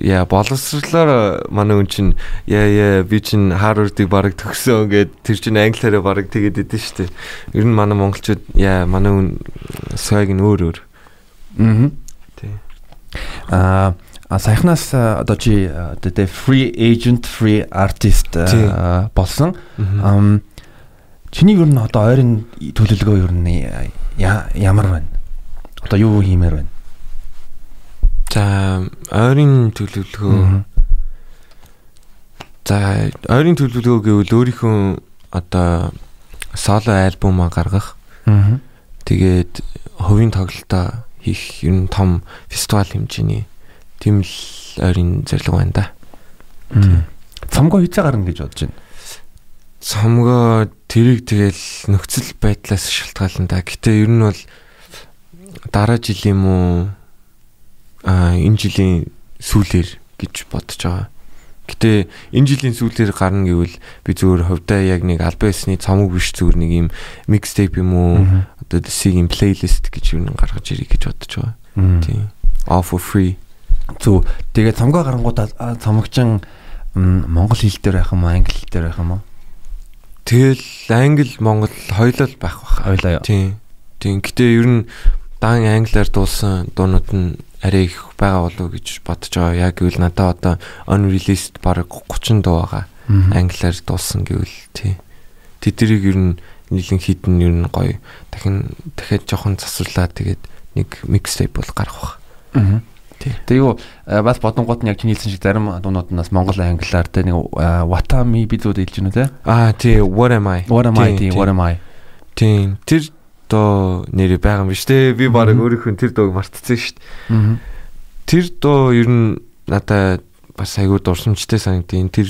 [SPEAKER 2] яа боловсрлоор манай хүн чинь яа яа би чинь Harvard-ыг бараг төгсөн гэд тэр чинь англиараа бараг тэгээд идэв штэ. Ер нь манай монголчууд яа манай хүн swag нь өөр өөр.
[SPEAKER 1] Аа. Тий. Аа А саяхнаас одоо чи одоо free agent, free artist болсон. Чиний ер нь одоо ойрын төлөвлөгөө ер нь ямар байна? Одоо юу хиймээр байна?
[SPEAKER 2] За ойрын төлөвлөгөө За ойрын төлөвлөгөө гэвэл өөрийнхөө одоо соло альбомаа гаргах. Тэгээд хувийн тоглолтоо хийх ер нь том фестивал хэмжээний тийм л ойрын зорилго байна да.
[SPEAKER 1] Цомгоо хизээ гарна гэж бодож байна
[SPEAKER 2] цомгоо тэрийг тэгэл нөхцөл байдлаас шалтгаална да. Гэтэ ер нь бол дараа жил юм уу а энэ жилийн сүүлээр гэж бодож байгаа. Гэтэ энэ жилийн сүүлээр гарна гэвэл би зүгээр хувьдаа яг нэг албан ёсны цомог биш зүгээр нэг юм микстейп юм уу одоо дэсийг плейлист гэж юу гаргаж ирэх гэж бодож байгаа. Тийм. All for free.
[SPEAKER 1] Зүг. Тэгээ цомгоо гарангуудаа цомогчин монгол хэл дээр байх юм уу англи хэл дээр байх юм уу?
[SPEAKER 2] Тэгэл англи монгол хоёулаа байх бах.
[SPEAKER 1] Хоёулаа.
[SPEAKER 2] Тийм. Тийм. Гэтэ ер нь дан англиар дуулсан дуунууд нь арай их байгаа болов уу гэж бодож байгаа. Яг гэвэл надад одоо unreleased бараг 30 дуу байгаа. Англиар дуулсан гэвэл тий. Тэднийг ер нь нийлэн хитэн ер нь гоё. Дахин дахиад жоохон засварлаад тэгээд нэг mixtape бол гарах
[SPEAKER 1] бах. Аа. Тэгээ юу бас бодонгууд нь яг чиний хэлсэн шиг зарим дуунууд нь бас монгол англиар те нэг Watami би зүуд хэлж байна те.
[SPEAKER 2] Аа тий What am I?
[SPEAKER 1] What am I? What am I?
[SPEAKER 2] Тийм тэр доо нэр байгаа юм биш те. Би баг өөрийнхөө тэр доог мартцсан шүү дээ. Тэр доо ер нь надад бас айгүй дурсамжтай санагдیں۔ Тэр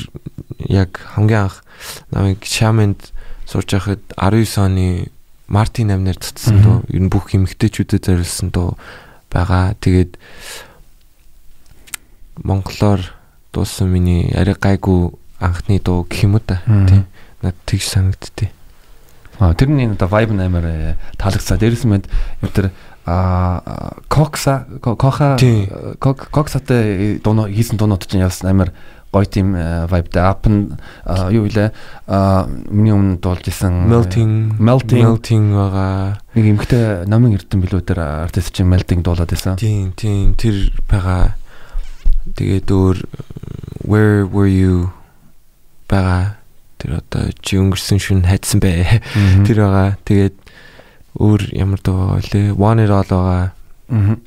[SPEAKER 2] яг хамгийн анх намайг Шамэнд сурч байхад 19 оны Мартин амнаар цуцсан доо ер нь бүх эмэгтэйчүүдэд зориулсан доо байгаа. Тэгээд монголоор дуусан миний арай гайгүй анхны дуу гэх юм уу та. Тийм. Над тэгж санагдтыг.
[SPEAKER 1] Аа тэр нь одоо vibe амар э, таалагдсан. Дээрээс мэд юм тэр а кокса коха коксатай дуу хийсэн дуунууд чинь яасан амар гоё тийм vibe-тай up юу илээ миний өмнө дуулж исэн
[SPEAKER 2] melting.
[SPEAKER 1] Melting.
[SPEAKER 2] Melting байгаа.
[SPEAKER 1] Нэг эмхтэй намын эрдэн билүү тэр артист чинь melting дуулаад байсан
[SPEAKER 2] тийм тийм тэр байгаа Тэгээд өөр where were you бага тэр одоо чи өнгөрсөн шүн хайдсан бэ. Тэр байгаа. Тэгээд өөр ямар дуу вэ? One it all байгаа. Аа.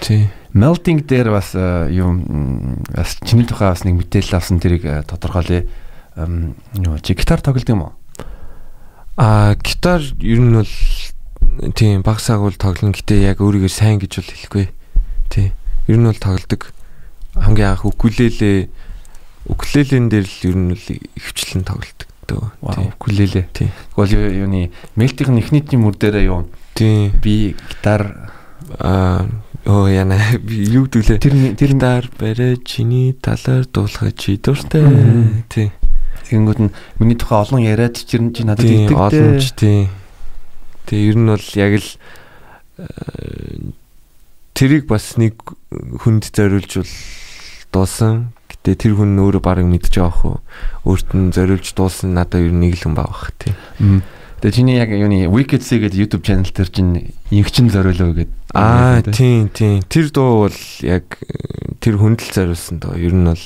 [SPEAKER 2] Тий.
[SPEAKER 1] Melting дээр бас юм бас чиний тухай бас нэг мэдээлэл авсан тэрийг тодорхойлъё. Юу чи гитар тоглодог юм уу?
[SPEAKER 2] Аа гитар ер нь бол тийм багсааг бол тоглоно гэтээ яг өөрийгөө сайн гэж бол хэлэхгүй. Тий. Ер нь бол тоглодог хамгийн анх укулеле укулелен дээр л ер нь л ихвчлэн тоглолдог дөө.
[SPEAKER 1] Тийм. Гэхдээ юуны мелтийн эхний мөр дээрээ юу?
[SPEAKER 2] Тийм.
[SPEAKER 1] Би гитар
[SPEAKER 2] аа оо яна би юу гэдүүлээ.
[SPEAKER 1] Тэр тэр
[SPEAKER 2] гитар барай чиний талаар дуулахад чи дуртай. Тийм.
[SPEAKER 1] Тэгэнгүүт нь миний тухай олон яриад чи чи надад
[SPEAKER 2] идэг дээ. Олон ч тийм. Тэгээ ер нь бол яг л тэрийг бас нэг хүнд зориулж бол дуусан. Гэтэ тэр хүн өөрөө баг мэдж байгаа хөө. Өөрт нь зориулж дуусан надад ер нь нэг л хүн баг бах тий.
[SPEAKER 1] Тэгээ чиний яг юуны Wicked-C гэдэг YouTube channel дээр чинь ингчин зориулоо гэдэг.
[SPEAKER 2] Аа тийм тийм. Тэр дуу бол яг тэр хүндэл зориулсан доо. Ер нь бол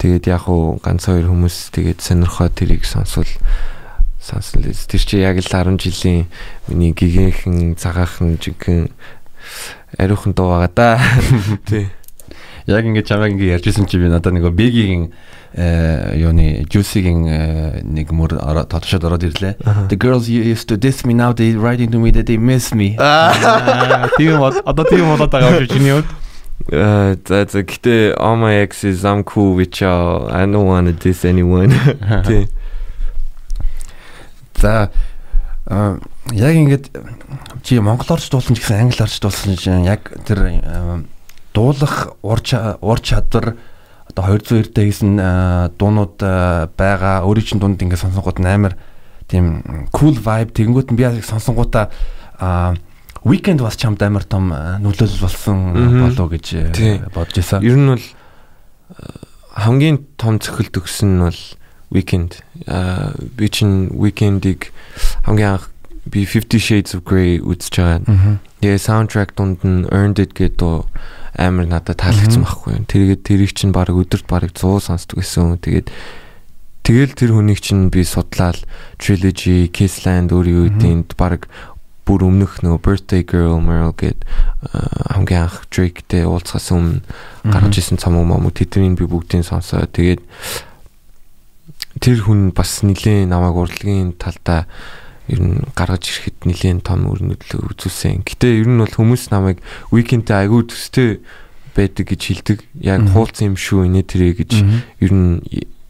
[SPEAKER 2] тэгээд яг уу ганц хоёр хүмүүс тэгээд сонирхоо тэрийг сонсвол сонсон л тэр чи яг л 10 жилийн миний гигийнхэн цагаахан жигэн ариухан дуу байгаа да. *laughs* Тий.
[SPEAKER 1] Яг ингэ чамайг ингэ ярьжсэн чи би надад нэг бигийн э юуны juicy-гийн э, нэг мөр тодшод ороод ирлээ. The girls used to diss me now they writing to me that they miss me. *laughs* Тийм одоо тийм болоод байгаа юм чинь юу?
[SPEAKER 2] Uh, за за гэтээ all my exes I'm cool with y'all. I don't want to diss anyone. *laughs* Тий.
[SPEAKER 1] За яг ингээд чи монголоорч дуулсан ч гэсэн англиарч дуулсан чинь яг тэр дуулах ур ур чадвар одоо 200 эрдэ хийсэн дуунууд байгаа. Өөрийн чинь дунд ингээд сонсонгууд амар тийм cool vibe тэгэнгүүт нь би яг сонсонгуудаа weekend бас чамд амар том нөлөөлөл болсон болов гэж бодож байсан.
[SPEAKER 2] Ер нь бол хамгийн том цохилт өгсөн нь бол weekend. Би чинь weekend-ийг хамгийн анх би 50 Shades of Grey үзэж байгаа. Тэгээ soundtrack дунд нь Earned It гэдэг амар надад таалагдсан байхгүй. Тэгээд тэрийг чинь баг өдөрт баг 100 сонсдог гэсэн. Тэгээд тэгэл тэр хүнийг чинь би судлаад trilogy, Kissland өөрийн үеинд баг бүр өмнөх нөгөө Birthday Girl Meryl гэд хамгийн анх Drake-тэй уулзахаас өмнө гарч исэн цамуу мамуу тэднийг би бүгдийг сонсоо. Тэгээд тэр хүн бас нилийн намайг урлагийн талдаа ер нь гаргаж ирэхэд нэлээд том өрнөдлөө үзүүлсэн. Гэтэ ер нь бол хүмүүс намайг weekend-тэй айгүй төстэй байдаг гэж хэлдэг. Яг хуулсан юм шүү инээ тэрэ гэж ер нь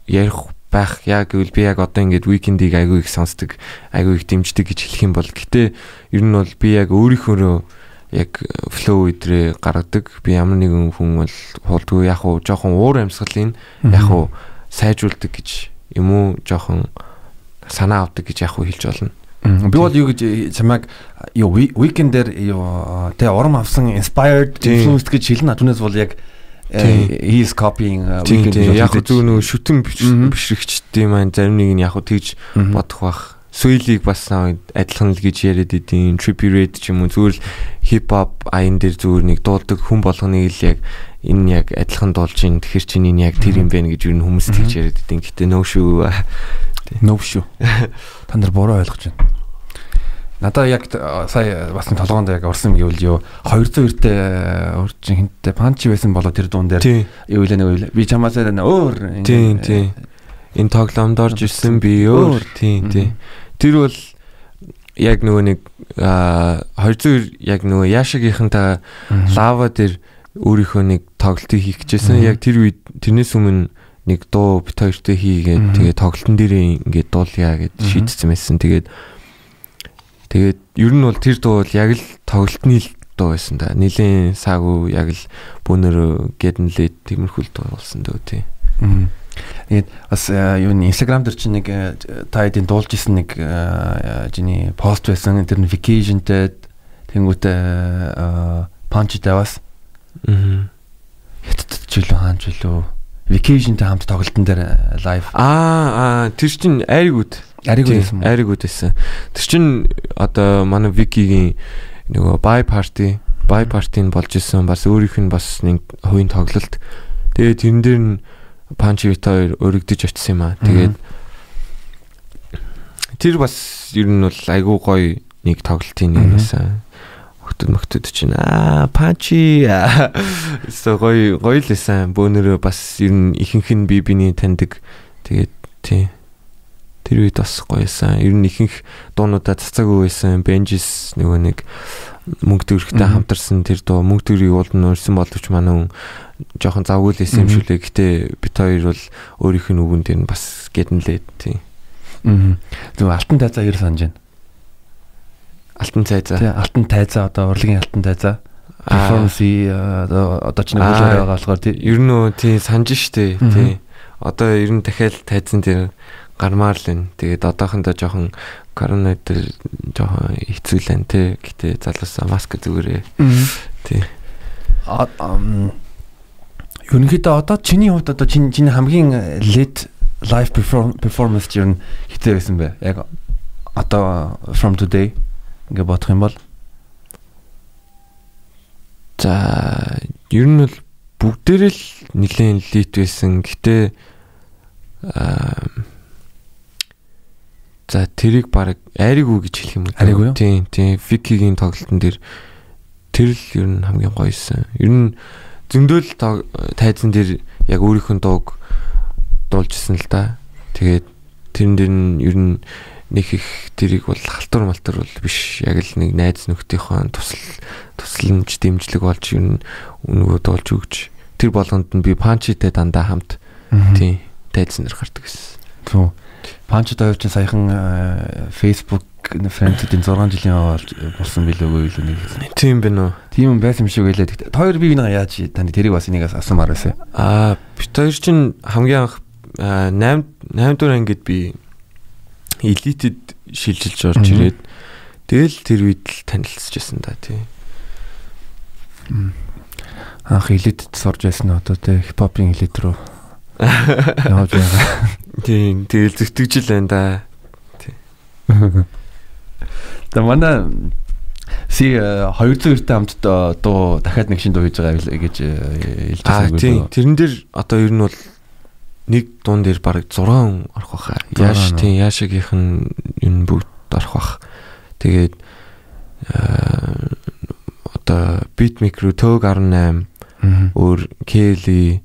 [SPEAKER 2] ярих байх. Яг гэвэл би яг одоо ингээд weekend-ийг айгүй их сонсдог, айгүй их дэмждэг гэж хэлэх юм бол гэтэ ер нь бол би яг өөрийнхөө яг flow өдрөө гаргадаг. Би ямар нэгэн хүн бол хулдгүй яг уу жоохон уур амьсгалын яг уу сайжруулдаг гэж юм уу жоохон санаа авдаг гэж яг уу хэлж болно.
[SPEAKER 1] Би бол юу гэж чамайг юу weekend дээр юу тэ урам авсан inspired influenced гэж хэлнэ. Түүнээс бол яг he is copying
[SPEAKER 2] weekend яг зөв нөгөө шүтэн бишрэгчдийн маань зарим нэг нь яг тэгж бодох бах. Суйлыг бас адилхан л гэж яриад идэв. Red ч юм уу зүгээр л хип хоп аян дээр зүгээр нэг дуулдаг хүн болгоныг л яг энэ яг адилхан дуулж ин тэгэхэр чинь энэ яг тэр юм байна гэж юу хүмүүс тэгж яриад идэв. Гэтэ нөө шүү
[SPEAKER 1] Нөв шүү. *laughs* Та нар буруу ойлгож байна. Надаа яг сая бас нэг толгоонд яг орсон юм гэвэл юу 202-тэй урчин хинттэй панчи байсан болоо тэр дуун дээр. Юу илээ нэг би чамаас өөр.
[SPEAKER 2] Тийм тийм энэ тоглоомд орж ирсэн би өөр. Тийм тийм тэр бол яг нөгөө нэг 202 яг нөгөө яшагийнхантай лава дээр өөрийнхөө нэг тоглолтыг хийх гэжсэн яг тэр үед тэрнээс өмнө нэг дуу бит хоёртой хийгээд тэгээ тоглолтын дээр ингээд дуулъя гэд шийдсэн байсан. Тэгээд тэгээд ер нь бол тэр дуу бол яг л тоглолтны дуу байсан да. Нилийн саагүй яг л бүүнөр гэдэнлээ тиймэрхүү дуу болсон дөө тий.
[SPEAKER 1] Тэгээд бас юу н Instagram дээр чинь нэг та хэдийн дуулж исэн нэг жиний пост байсан. Тэр нь vacation-тэй тэнгуүтэй punch-тай бас. Аа. Хятад жилүү хаан жилүү vacationтэй хамт тоглолтын дээр лайв.
[SPEAKER 2] Аа аа тэр чинь айригуд.
[SPEAKER 1] Айригуд байсан
[SPEAKER 2] уу? Айригуд байсан. Тэр чинь одоо манай Викигийн нөгөө buy party, buy party-н болж исэн бас өөрийнх нь бас нэг хувийн тоглолт. Тэгээд тэрэн дээр нь Панчи Вита хоёр өргөдөж очсон юм аа. Тэгээд тэр бас ер нь бол айгүй гоё нэг тоглолтын нэг байсан өгтөд мөгтөд чинь аа панчи so гоё гоё л байсан. Бөөнөрөө бас ер нь ихэнх нь би биний таньдаг. Тэгээд тий. Тэр үед бас гоёсан ер нь ихэнх дуунуудаа цацаагүй байсан. Бенжис нөгөө нэг мөнгө төгрөгтэй хамтарсан тэр дуу. Мөнгө төгрөгийг уул нь өрсөн боловч манай хүн жоохон завгүй л байсан юм шүү лээ гэтээ бит хоёр бол өөрийнх нь үгэн дээр нь бас гэдэнлээ тий.
[SPEAKER 1] Аа. Зөв алтан тайзаа ер санаж байна.
[SPEAKER 2] Алтан цайзаа.
[SPEAKER 1] Тий, алтан тайзаа одоо урлагийн алтан тайзаа. Performance одоо одоо ч нэг хөлөөр байгаа болохоор тий.
[SPEAKER 2] Ер нь тий санаж штэ тий. Одоо ер нь дахиад тайзан дээр гармаар л энэ. Тэгээд одоохондоо жоохон корона дээр жоохон хэцүү л энэ тий. Гэтэ залуусаа маск зүгээрээ. Тий.
[SPEAKER 1] А Ерөнхийдөө одоо чиний хувьд одоо чиний хамгийн late live performance чинь хитээ байсан бэ? Яг одоо from today ингээ бодох юм бол
[SPEAKER 2] за ер нь бол бүгдээрээ л нэлээд лит байсан. Гэтэ за тэрийг баг айрыгүй гэж хэлэх юм уу?
[SPEAKER 1] Айрыгүй юу?
[SPEAKER 2] Тийм, тийм. Викигийн тоглолтын дээр тэр л ер нь хамгийн гоёсэн. Ер нь зөндөл тайзан дээр яг өөрийнх нь дууг дуулжсэн л да. Тэгээд тэрэн дээр нь ер нь нэг их тэрийг бол халтур малтур бол биш яг л нэг найз нөхдийнхөө тусал тусламж дэмжлэг болж ер нь өнгөө дуулж өгч тэр болгонд нь би панчитэй дандаа хамт тийм тайзан дээр гардаг гэсэн.
[SPEAKER 1] Түү. Панчд хоёр чинь саяхан Facebook френдүүдийн 6 жилийн аваад болсон билүү үү нэг.
[SPEAKER 2] Тийм уу?
[SPEAKER 1] Тийм байсан юм шиг байлаа. Хоёр бие биенээ яаж тань тэрийг бас энийг асуумаар байсан.
[SPEAKER 2] Аа, бит хоёр чинь хамгийн анх 8 8 дугаар ангид би элитэд шилжилж орж ирээд тэгэл тэр үед л танилцчихсан да тий.
[SPEAKER 1] Анх элитэд сурж байсан одоо тий хипхопын элит рүү явж байгаа. *laughs*
[SPEAKER 2] Тийм, тэгэл зөтгөжл байна да. Тий.
[SPEAKER 1] Тэгээ манай си 200 эртээ хамт дуу дахиад нэг шин дуу хийж байгаа гэж хэлж
[SPEAKER 2] байгаа. Тийм. Тэрэн дээр одоо ер нь бол нэг дуун дээр баг 6 хүн орох байхаа. Яаш тийм яашигийнх нь энэ бүгд орох бах. Тэгээд одоо beatmaker төг 18 өөр Kelly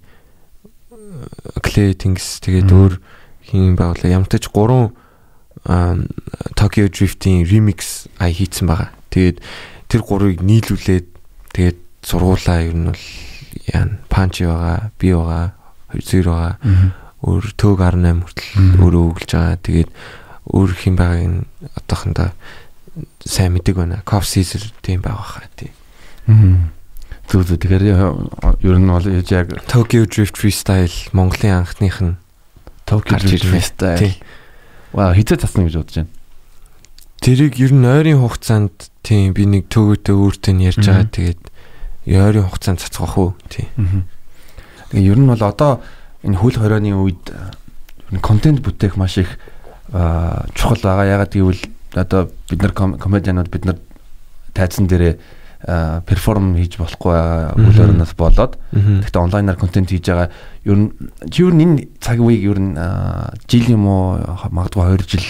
[SPEAKER 2] Clay Things тэгээд өөр хин байгуулаа ямтаж 3 Tokyo Drift-ийн remix ай хийцэн байгаа. Тэгээд тэр гурыг нийлүүлээд тэгээд сургуулаа ер нь бол яа панч байгаа, би байгаа, 2 байгаа. Өөр төг 18 хүртэл өөрөө өглөж байгаа. Тэгээд өөр хин байгааг нь одоохондоо сайн мэдэг байна. Cof Caesar тийм байгаа хаа тий.
[SPEAKER 1] Зүг зүг тэгэхээр ер нь бол яг
[SPEAKER 2] Tokyo Drift Freestyle Монголын анхных нь
[SPEAKER 1] Tokyo Drift Freestyle Ваа хизээ тасна гэж бодож байна.
[SPEAKER 2] Тэрийг ер нь ойрын хугацаанд тийм би нэг төгөөтэй өөртөө ярьж байгаа. Тэгээд ойрын хугацаанд цацгах уу тийм.
[SPEAKER 1] Тэгээ ер нь бол одоо энэ хөл хорионы үед контент бүтээх маш их чухал байгаа. Ягаад гэвэл одоо бид нар комедианууд бид нар тайзан дээрээ перформ хийж болохгүй үйл орноос болоод. Гэхдээ онлайнаар контент хийж байгаа. Ер нь ер нь энэ цаг үеийг ер нь жил юм уу магадгүй 2 жил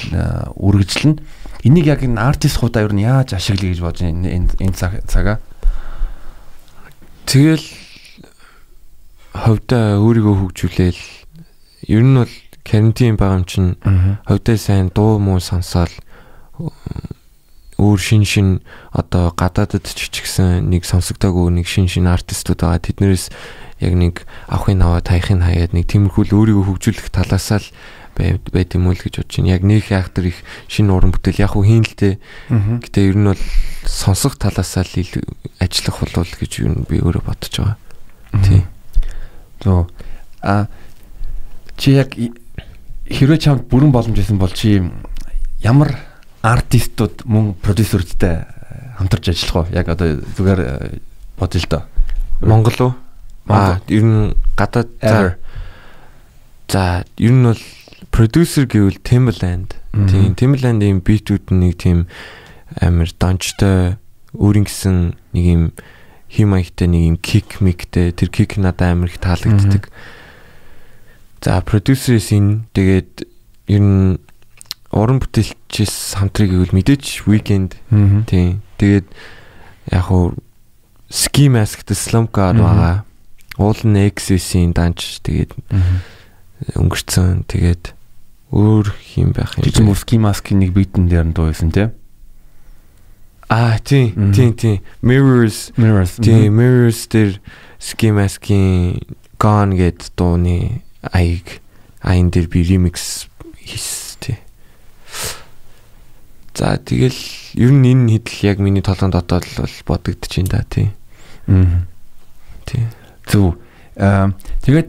[SPEAKER 1] үргэлжлэнэ энийг яг энэ артист хуудаа ер нь яаж ашиглая гэж бодож энэ энэ цагаа?
[SPEAKER 2] Тэгэл ховдоо өөрийгөө хөгжүүлээл ер нь бол карантин байгаа юм чинь ховдоо сайн дуу муу сонсоол өөр шин шин одоо гадаадд ч ч гэсэн нэг сонсогдоогүй нэг шин шин артистууд байгаа. Тэднэрээс яг нэг авахын аваа таяхын хаяад нэг тиймэрхүүл өөрийгөө хөгжүүлэх талаасаа л байд юм уу л гэж бодож байна. Яг нэг актер их шинэ уран бүтээл яг уу хийн л дээ. Гэтэ ер нь бол сонсох талаасаа л ажиллах болов гэж юу би өөрөө бодож байгаа. Тий.
[SPEAKER 1] Зөө а чи яг хэрвээ чамд бүрэн боломж байсан бол чи ямар артистууд мөн продюсерудтай хамтарч ажиллах уу? Яг одоо зүгээр бодъё л доо.
[SPEAKER 2] Монгол уу? Аа, ер нь гадаад за. За, ер нь бол продюсер гэвэл Timbaland. Тийм, Timbaland-ийн битүүд нэг тийм амар дончтой өөрийн гэсэн нэг юм химаягтай нэг юм кик миктэй тэр кик надад амар их таалагддаг. За, продюсерээс энэ тэгээд ер нь уран бүтээлчээс хамтрыг гэвэл мэдээч weekend. Тийм тэгээд яг уу ski mask god байгаа. Уулын XS-ийн данч тэгээд өнгөрцөн тэгээд өөр хим байх
[SPEAKER 1] юм. Тийм ski mask-ийн нэг битэн дээр нь дуусан тийм
[SPEAKER 2] Аа тийм тийм тийм mirrors
[SPEAKER 1] mirrors
[SPEAKER 2] тийм mirrors дээр ski mask-ийн gone гэд дууны аяг аян дээр би remix хийсэн За тэгэл ер нь энэ хідл яг миний толгойд дотоод л бодогдож байна да тий.
[SPEAKER 1] Аа.
[SPEAKER 2] Тий.
[SPEAKER 1] Зөв. тэгээд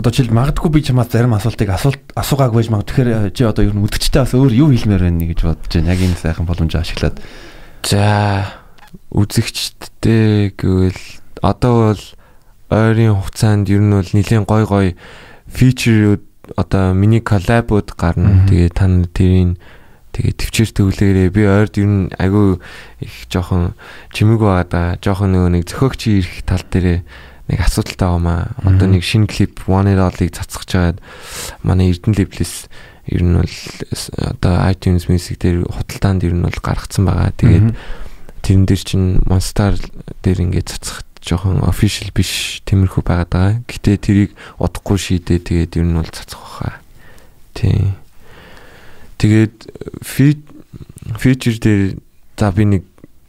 [SPEAKER 1] одоо жишээл магадгүй би чамаас зарим асуултыг асуулт асуугаагүй байж магадгүй тэгэхээр чи одоо ер нь үдгчтэй бас өөр юу хэлмээр байна гэж бодож байна. Яг энэ сайхан боломжоо ашиглаад.
[SPEAKER 2] За үзэгчдтэй гэвэл одоо бол ойрын хугацаанд ер нь бол нэлийн гой гой фичерүүд одоо мини коллабууд гарна. Тэгээ та нар тэрийг тэгээ төвчээр төвлөөрэй. Би ойрд ер нь айгүй их жоохон чимэг байгаа да. Жоохон нөгөө нэг зөхөгч ирэх тал дээрээ нэг асуудалтай байгаамаа. Одоо нэг шинэ клип One It All-ыг цацгаж байгаад манай Эрдэнэ левлээс ер нь бол одоо iTunes Music дээр худалдаанд ер нь бол гаргацсан байгаа. Тэгээд тэрэн дээр чинь Monster дээр ингээд цацгах жоохон official биш тиймэрхүү байгаад байгаа. Гэтэ тэрийг удахгүй шийдээ тэгээд ер нь бол цацах баха. Тий. Тэгээд feature дээр за би нэг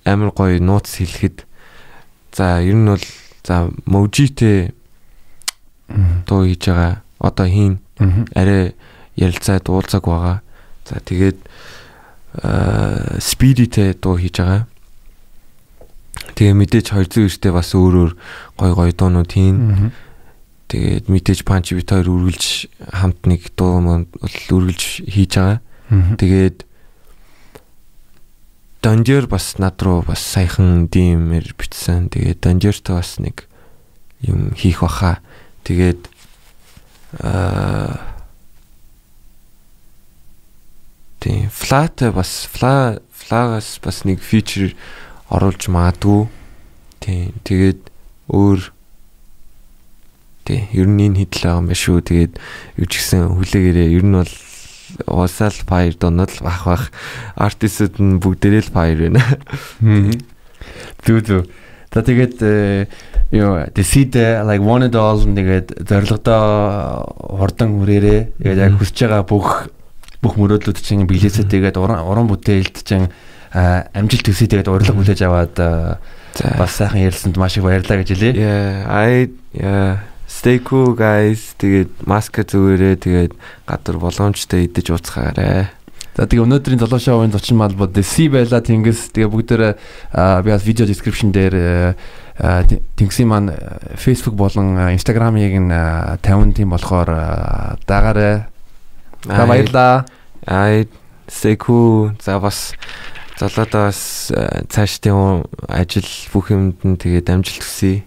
[SPEAKER 2] амар гоё нууц хэлэхэд за ер нь бол за можитэй дуу хийж байгаа. Одоо хийн арай ярилцаа дуулцаг байгаа. За тэгээд speedy-тэй дуу хийж байгаа. Тэгээ мэдээж 209-тэй бас өөр өөр гой гой дуунууд хийн. Тэгээд мэдээж панч бит хоёр үргэлж хамт нэг дуу бол үргэлж хийж байгаа. Тэгээд Данжер бас над руу бас саяхан димэр бичсэн. Тэгээд Данжертэй бас нэг юм хийх баха. Тэгээд аа флат бас фла флагас бас нэг фичер оруулж магадгүй. Тийм. Тэгээд өөр тий ер нь энэ хідл байгаа юм байна шүү. Тэгээд юу ч гэсэн хүлээгээрээ ер нь бол уусаал фаер донод л бах бах артистууд нь бүгдээрээ л фаер байна.
[SPEAKER 1] Зүг зүг. За тэгээд юу decide like one it all нэгэд зорилгодоо хурдан хүрээрээ яг хүсэж байгаа бүх бүх мөрөөдлүүд чинь биелээсээ тэгээд уран бүтээлд чинь амжилт төсөө тэгээд урилга хүлээж аваад бас сайхан ярьсанд маш их баярлалаа гэж хэлье.
[SPEAKER 2] Yeah, I yeah stay cool guys. Тэгээд маска зүгээрээ тэгээд гадар боломжтой идэж ууцгаарай.
[SPEAKER 1] За тэгээ өнөөдрийн золоо шоуын зочин малбод C байла Тэнгис тэгээ бүгдээрээ би бас видео description дээр Тэнгисийн маань Facebook болон Instagram-ыг нь 50 тийм болохоор дагаарай. За баярлаа.
[SPEAKER 2] Ай cool. За бас Золоодоо бас цаашдын ажил бүх юмд нь тэгээд амжилт хүсье.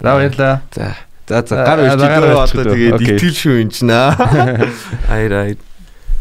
[SPEAKER 1] За баярлалаа.
[SPEAKER 2] За. За за гар өрчдөө одоо тэгээд итгэл шүү энэ ч наа. Хайр *laughs* хайр.